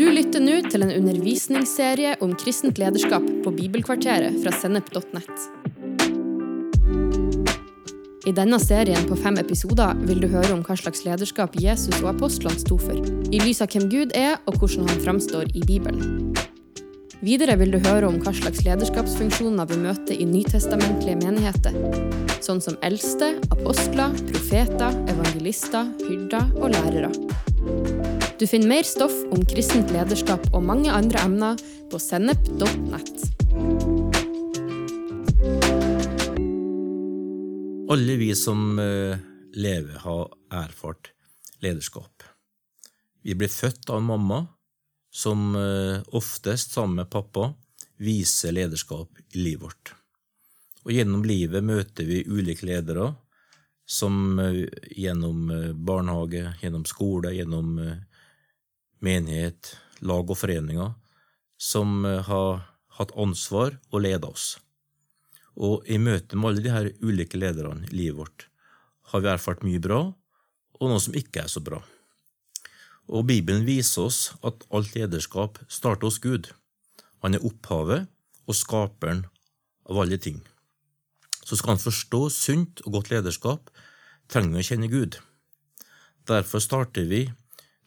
Du lytter nå til en undervisningsserie om kristent lederskap på Bibelkvarteret fra sennep.nett. I denne serien på fem episoder vil du høre om hva slags lederskap Jesus og apostlene sto for, i lys av hvem Gud er og hvordan han framstår i Bibelen. Videre vil du høre om hva slags lederskapsfunksjoner vi møter i nytestamentlige menigheter, sånn som eldste, apostler, profeter, evangelister, hyrder og lærere. Du finner mer stoff om kristent lederskap og mange andre emner på sennep.nett. Alle vi som eh, lever, har erfart lederskap. Vi blir født av en mamma som eh, oftest, sammen med pappa, viser lederskap i livet vårt. Og gjennom livet møter vi ulike ledere, som eh, gjennom barnehage, gjennom skole, gjennom menighet, lag og foreninger, som har hatt ansvar og leda oss. Og i møte med alle de her ulike lederne i livet vårt har vi erfart mye bra, og noe som ikke er så bra. Og Bibelen viser oss at alt lederskap starter hos Gud. Han er opphavet og skaperen av alle ting. Så skal han forstå sunt og godt lederskap, trenger vi å kjenne Gud. Derfor starter vi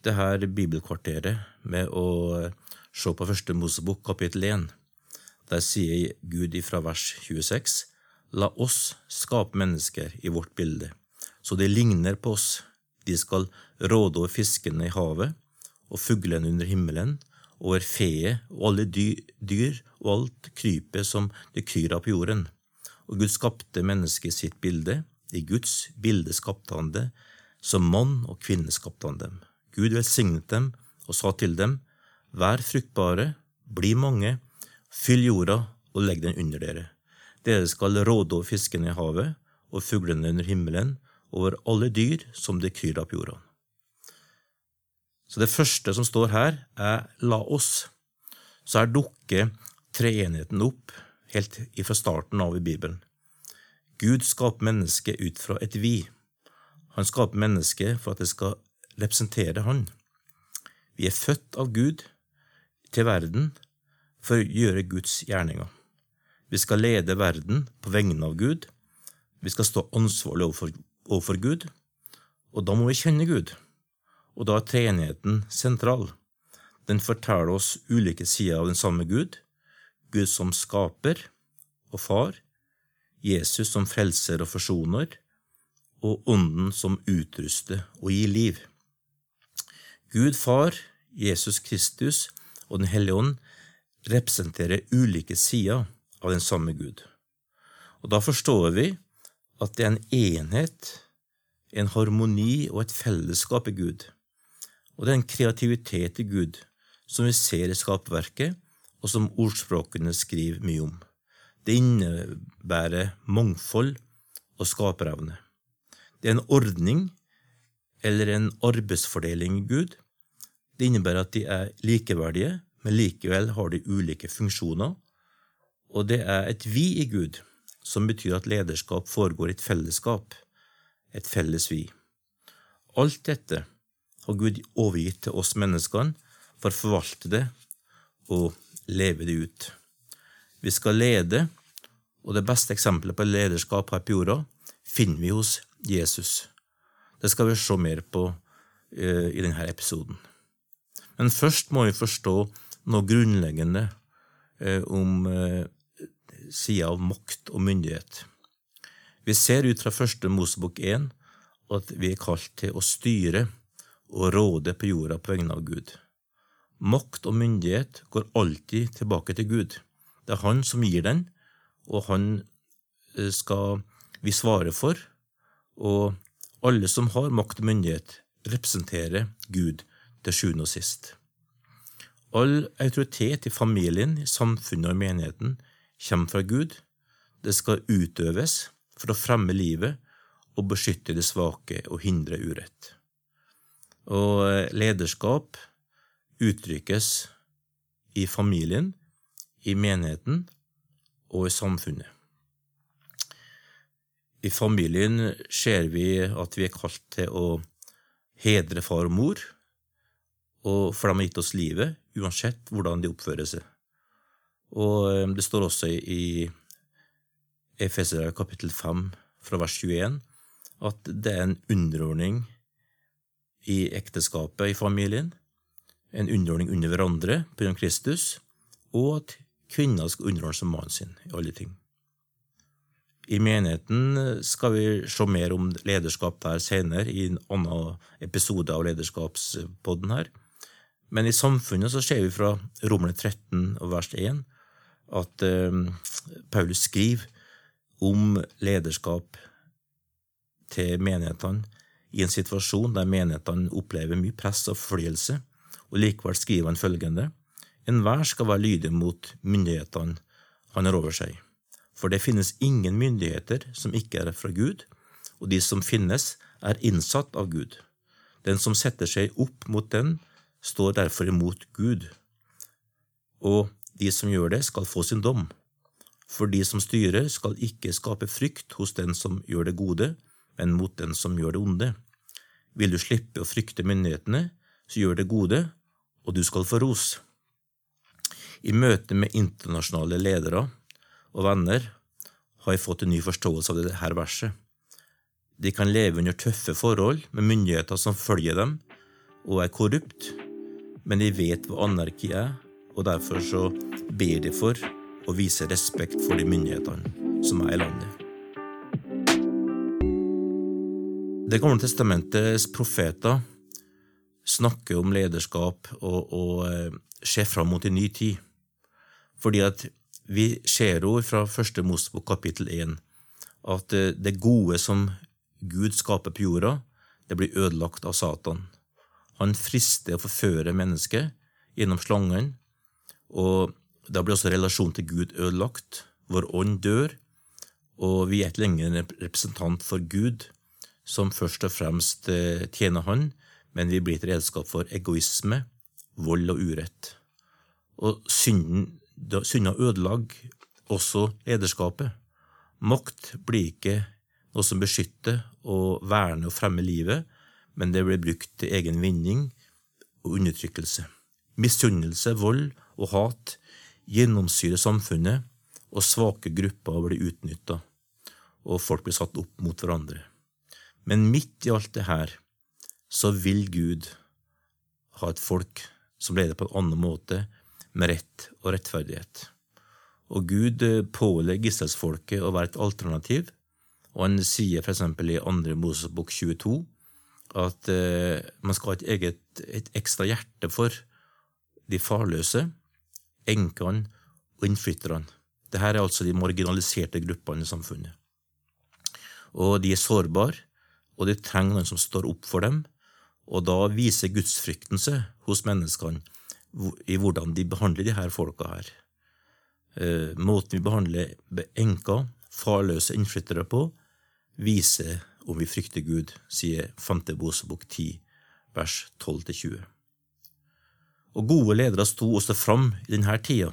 det her bibelkvarteret med å se på første Mosebok kapittel 1. Der sier Gud ifra vers 26, La oss skape mennesker i vårt bilde, så de ligner på oss. De skal råde over fiskene i havet og fuglene under himmelen, over feet og alle dyr og alt krypet som det kryr av på jorden. Og Gud skapte mennesket sitt bilde, i Guds bilde skapte han det, som mann og kvinne skapte han dem. Gud velsignet dem og sa til dem, Vær fruktbare, bli mange, Fyll jorda og legg den under dere. Dere skal råde over fiskene i havet og fuglene under himmelen, over alle dyr som det kryr av på jorda. Så det første som står her, er la oss. Så her dukker treenigheten opp helt fra starten av i Bibelen. Gud skaper mennesket ut fra et vi. Han skaper mennesket for at det skal representere Han. Vi er født av Gud til verden for å gjøre Guds gjerninger. Vi skal lede verden på vegne av Gud. Vi skal stå ansvarlig overfor, overfor Gud, og da må vi kjenne Gud. Og da er treenigheten sentral. Den forteller oss ulike sider av den samme Gud, Gud som skaper og far, Jesus som frelser og forsoner, og Ånden som utruster og gir liv. Gud Far, Jesus Kristus og Den hellige ånd representerer ulike sider av den samme Gud. Og Da forstår vi at det er en enhet, en harmoni og et fellesskap i Gud. Og det er en kreativitet i Gud som vi ser i skapverket, og som ordspråkene skriver mye om. Det innebærer mangfold og skaperevne. Det er en ordning eller en arbeidsfordeling i Gud. Det innebærer at de er likeverdige, men likevel har de ulike funksjoner, og det er et vi i Gud, som betyr at lederskap foregår i et fellesskap, et felles vi. Alt dette har Gud overgitt til oss menneskene for å forvalte det og leve det ut. Vi skal lede, og det beste eksempelet på lederskap her på jorda finner vi hos Jesus. Det skal vi se mer på uh, i denne episoden. Men først må vi forstå noe grunnleggende eh, om eh, sida av makt og myndighet. Vi ser ut fra første Mosebok 1 at vi er kalt til å styre og råde på jorda på vegne av Gud. Makt og myndighet går alltid tilbake til Gud. Det er Han som gir den, og Han eh, skal vi svare for. Og alle som har makt og myndighet, representerer Gud til sjuende og sist. All autoritet i familien, i samfunnet og i menigheten kommer fra Gud. Det skal utøves for å fremme livet og beskytte det svake og hindre urett. Og eh, lederskap uttrykkes i familien, i menigheten og i samfunnet. I familien ser vi at vi er kalt til å hedre far og mor, og for de har gitt oss livet, uansett hvordan de oppfører seg. Og eh, det står også i Efeser kapittel 5 fra vers 21 at det er en underordning i ekteskapet, i familien, en underordning under hverandre på grunn av Kristus, og at kvinner skal underordne seg mannen sin i alle ting. I menigheten skal vi se mer om lederskap der senere, i en annen episode av Lederskapspodden her. Men i samfunnet så ser vi fra Romerne 13 og vers 1 at eh, Paulus skriver om lederskap til menighetene i en situasjon der menighetene opplever mye press og forfølgelse, og likevel skriver han følgende Enhver skal være lydig mot myndighetene han har over seg, for det finnes ingen myndigheter som ikke er fra Gud, og de som finnes, er innsatt av Gud. Den som setter seg opp mot den, står derfor imot Gud, og de som gjør det, skal få sin dom. For de som styrer, skal ikke skape frykt hos den som gjør det gode, men mot den som gjør det onde. Vil du slippe å frykte myndighetene, så gjør det gode, og du skal få ros. I møte med internasjonale ledere og venner har jeg fått en ny forståelse av dette verset. De kan leve under tøffe forhold med myndigheter som følger dem og er korrupt, men de vet hva anarki er, og derfor så ber de for og viser respekt for de myndighetene som er i landet. Det gamle testamentets profeter snakker om lederskap og, og eh, ser fram mot en ny tid. Fordi at vi ser jo fra første Mosebok kapittel 1 at eh, det gode som Gud skaper på jorda, det blir ødelagt av Satan. Han frister og forfører mennesket gjennom slangen, og da blir også relasjonen til Gud ødelagt. Vår ånd dør, og vi er ikke lenger en representant for Gud, som først og fremst eh, tjener Han, men vi blir et redskap for egoisme, vold og urett. Og synden, synda ødelegger også lederskapet. Makt blir ikke noe som beskytter og verner og fremmer livet, men det blir brukt til egen vinning og undertrykkelse. Misunnelse, vold og hat gjennomsyrer samfunnet, og svake grupper blir utnytta, og folk blir satt opp mot hverandre. Men midt i alt det her så vil Gud ha et folk som leder på en annen måte, med rett og rettferdighet. Og Gud pålegger israelsfolket å være et alternativ, og han sier f.eks. i 2. Mosebok 22 at eh, man skal ha et eget et ekstra hjerte for de farløse, enkene og innflytterne. Dette er altså de marginaliserte gruppene i samfunnet. Og de er sårbare, og de trenger noen som står opp for dem, og da viser gudsfrykten seg hos menneskene i hvordan de behandler de her folka her. Eh, måten vi behandler enker, farløse innflyttere på, viser om vi frykter Gud, sier Fante Bosebok 10, vers 12-20. Og gode ledere sto også fram i denne tida,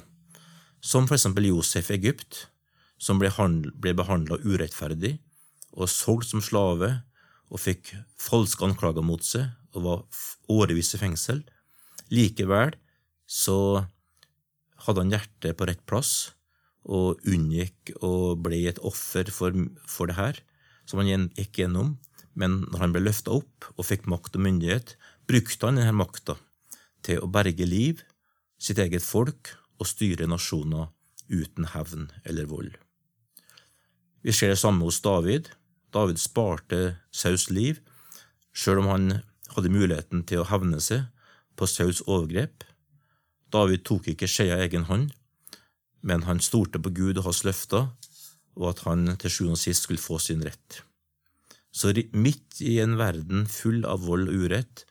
som for eksempel Josef i Egypt, som ble, ble behandla urettferdig og solgt som slave og fikk falske anklager mot seg og var årevis i fengsel. Likevel så hadde han hjertet på rett plass og unngikk og ble et offer for, for det her, som han gikk gjennom. Men når han ble løfta opp og fikk makt og myndighet, brukte han denne makta til å berge liv, sitt eget folk og styre nasjoner uten hevn eller vold. Vi ser det samme hos David. David sparte Saus liv, sjøl om han hadde muligheten til å hevne seg på Saus overgrep. David tok ikke skjea i egen hånd, men han stolte på Gud og hans løfter, og at han til sjuende og sist skulle få sin rett. Så midt i en verden full av vold og urett,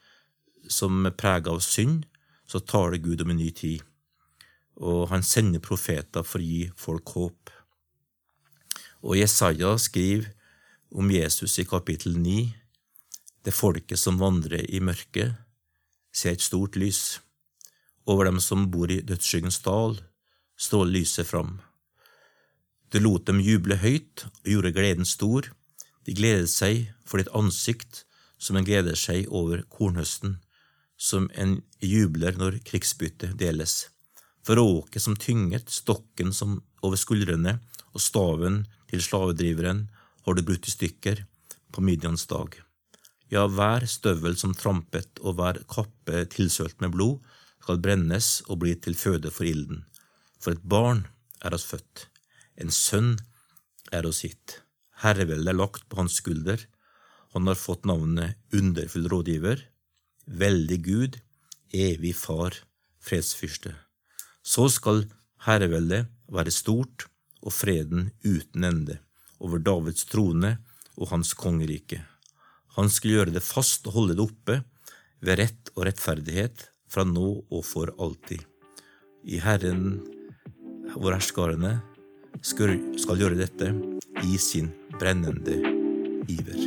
som er prega av synd, så taler Gud om en ny tid, og han sender profeter for å gi folk håp. Og Jesaja skriver om Jesus i kapittel 9, det folket som vandrer i mørket, ser et stort lys. Over dem som bor i dødsskyggens dal, stråler lyset fram. Du lot dem juble høyt og gjorde gleden stor. De gledet seg for ditt ansikt som en gleder seg over kornhøsten, som en jubler når krigsbyttet deles. For åket som tynget, stokken som over skuldrene og staven til slavedriveren har du brutt i stykker på Midians dag. Ja, hver støvel som trampet og hver kappe tilsølt med blod skal brennes og bli til føde for ilden. For et barn er oss født, en sønn er oss gitt. Herreveldet er lagt på hans skulder. Han har fått navnet Underfull rådgiver, Veldig Gud, Evig Far, Fredsfyrste. Så skal herreveldet være stort og freden uten ende over Davids trone og hans kongerike. Han skulle gjøre det fast og holde det oppe ved rett og rettferdighet fra nå og for alltid. I Herren, hvor herskarene skal, gjøre dette i sin brennende iver.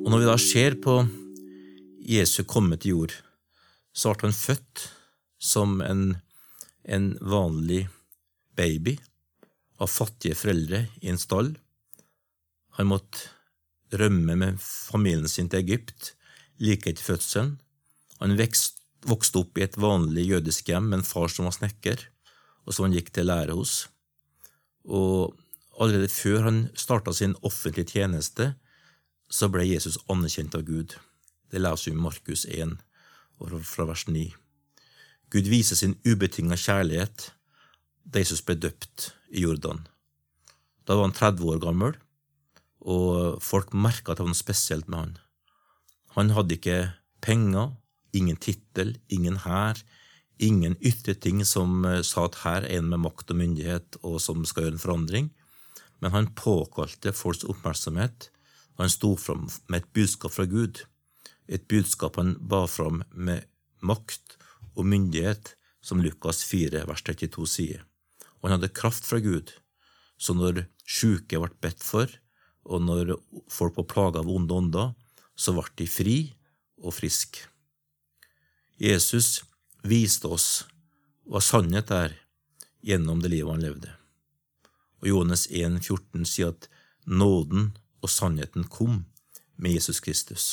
Og når vi da ser på Jesu komme til jord, så ble han født som en, en vanlig baby av fattige foreldre i en stall. Han måtte rømme med familien sin til Egypt like etter fødselen. Han vokste opp i et vanlig jødisk hjem med en far som var snekker, og som han gikk til lære hos. Og allerede før han starta sin offentlige tjeneste, så ble Jesus anerkjent av Gud. Det leser vi i Markus 1, fra vers 9. Gud viser sin ubetinga kjærlighet da Jesus ble døpt i Jordan. Da var han 30 år gammel, og folk merka at det var noe spesielt med han. Han hadde ikke penger, ingen tittel, ingen hær, ingen ytre ting som eh, sa at her er en med makt og myndighet og som skal gjøre en forandring, men han påkalte folks oppmerksomhet, han sto fram med et budskap fra Gud, et budskap han ba fram med makt og myndighet, som Lukas 4, vers 32 sier og han hadde kraft fra Gud. Så når sjuke ble bedt for, og når folk var plaga av onde ånder, så ble de fri og friske. Jesus viste oss hva sannhet er gjennom det livet han levde. Og Johannes 1, 14 sier at nåden og sannheten kom med Jesus Kristus.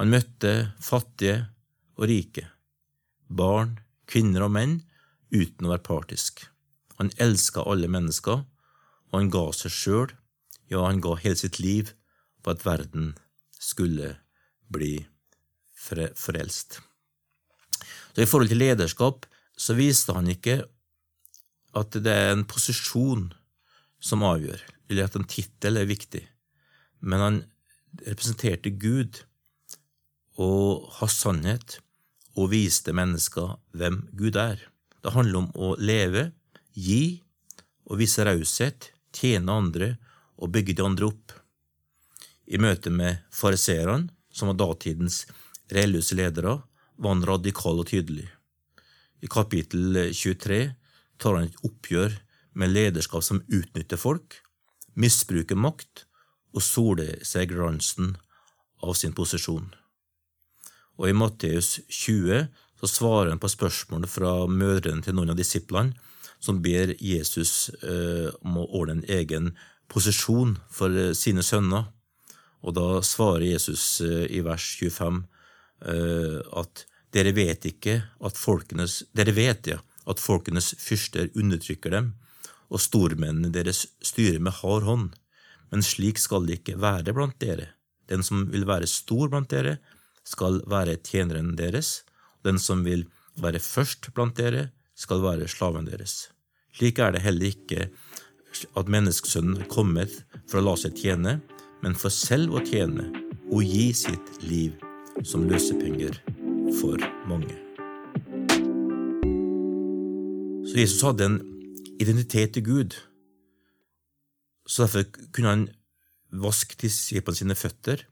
Han møtte fattige og rike, barn, kvinner og menn, uten å være partisk. Han elska alle mennesker, og han ga seg sjøl, ja, han ga hele sitt liv for at verden skulle bli frelst. Så I forhold til lederskap så viste han ikke at det er en posisjon som avgjør, eller at en tittel er viktig, men han representerte Gud og har sannhet og viste mennesker hvem Gud er. Det handler om å leve, gi og vise raushet, tjene andre og bygge de andre opp. I møte med fariseerne, som var datidens religiøse ledere, var han radikal og tydelig. I kapittel 23 tar han et oppgjør med lederskap som utnytter folk, misbruker makt og soler seg glansen av sin posisjon. Og i Matteus 20 så svarer han på spørsmål fra mødrene til noen av disiplene, som ber Jesus eh, om å ordne en egen posisjon for eh, sine sønner. Og da svarer Jesus eh, i vers 25 eh, at dere vet ikke at folkenes Dere vet ja, at folkenes fyrster undertrykker dem, og stormennene deres styrer med hard hånd. Men slik skal det ikke være blant dere. Den som vil være stor blant dere, skal være tjeneren deres den som vil være først blant dere, skal være slaven deres. Slik er det heller ikke at menneskesønnen er kommet for å la seg tjene, men for selv å tjene og gi sitt liv som løsepenger for mange. Så Jesus hadde en identitet til Gud, så derfor kunne han vaske disiplene sine føtter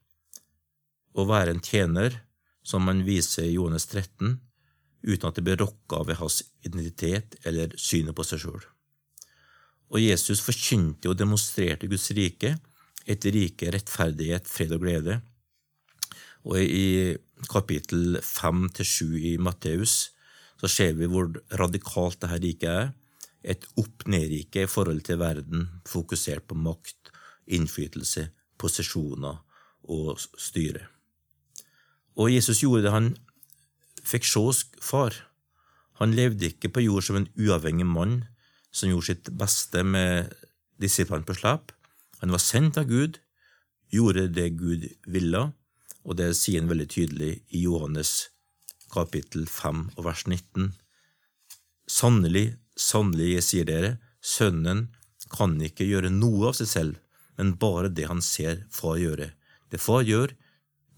og være en tjener som han viser i Johannes 13, uten at det blir rokka ved hans identitet eller synet på seg sjøl. Og Jesus forkynte og demonstrerte Guds rike, et rike rettferdighet, fred og glede. Og i kapittel 5-7 i Matteus så ser vi hvor radikalt dette riket er. Et opp-ned-rike i forhold til verden, fokusert på makt, innflytelse, posisjoner og styre. Og Jesus gjorde det han fikk se far. Han levde ikke på jord som en uavhengig mann som gjorde sitt beste med disiplene på slep. Han var sendt av Gud, gjorde det Gud ville, og det sier han veldig tydelig i Johannes kapittel 5 og vers 19. Sannelig, sannelig, jeg sier dere, Sønnen kan ikke gjøre noe av seg selv, men bare det han ser Far gjøre. Det Far gjør,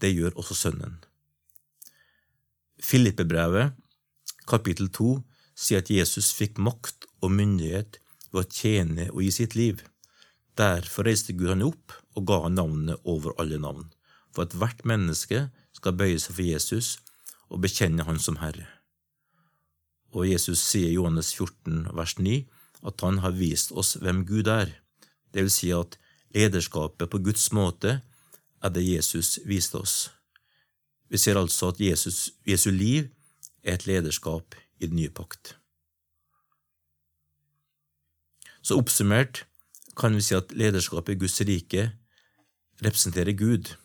det gjør også Sønnen. Filippebrevet, kapittel 2, sier at Jesus fikk makt og myndighet ved å tjene og gi sitt liv. Derfor reiste Gud han opp og ga han navnet over alle navn, for at hvert menneske skal bøye seg for Jesus og bekjenne Han som Herre. Og Jesus sier i Johannes 14, vers 9, at han har vist oss hvem Gud er, det vil si at lederskapet på Guds måte er det Jesus viste oss. Vi ser altså at Jesus, Jesu liv er et lederskap i den nye pakt. Så oppsummert kan vi si at lederskapet i Guds rike representerer Gud.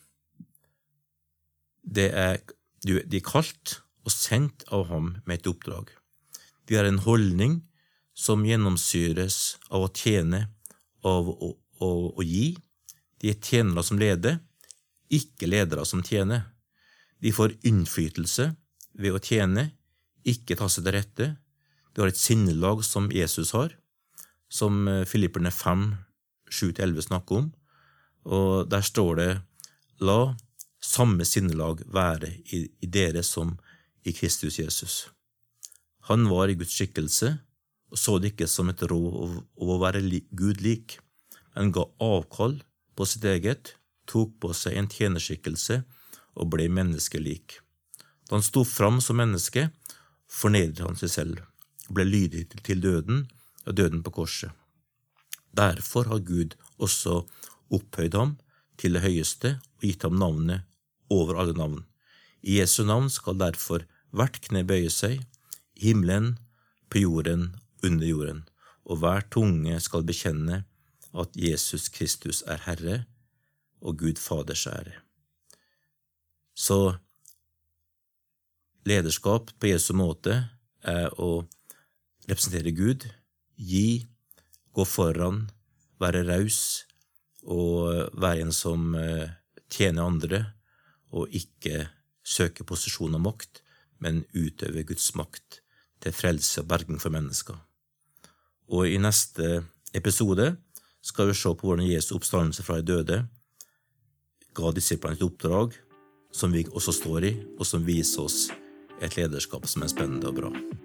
Det er, de er kalt og sendt av ham med et oppdrag. De har en holdning som gjennomsyres av å tjene, av å, å, å gi. De er tjenere som leder, ikke ledere som tjener. De får innflytelse ved å tjene, ikke ta seg til rette. De har et sinnelag som Jesus har, som eh, Filipperne 5, 7-11 snakker om, og der står det La samme sinnelag være i, i dere som i Kristus Jesus. Han var i Guds skikkelse og så det ikke som et råd å være Gud lik, men ga avkall på sitt eget, tok på seg en tjenerskikkelse og ble menneskelik. Da han sto fram som menneske, fornedret han seg selv, og ble lydig til døden, og døden på korset. Derfor har Gud også opphøyd ham til det høyeste og gitt ham navnet over alle navn. I Jesu navn skal derfor hvert kne bøye seg, himmelen, på jorden, under jorden, og hver tunge skal bekjenne at Jesus Kristus er Herre og Gud Faders ære. Så lederskap på Jesu måte er å representere Gud, gi, gå foran, være raus og være en som eh, tjener andre, og ikke søke posisjon og makt, men utøve Guds makt til frelse og berging for mennesker. Og i neste episode skal vi se på hvordan Jesu oppstandelse fra de døde ga disiplene et oppdrag som vi også står i, og som viser oss et lederskap som er spennende og bra.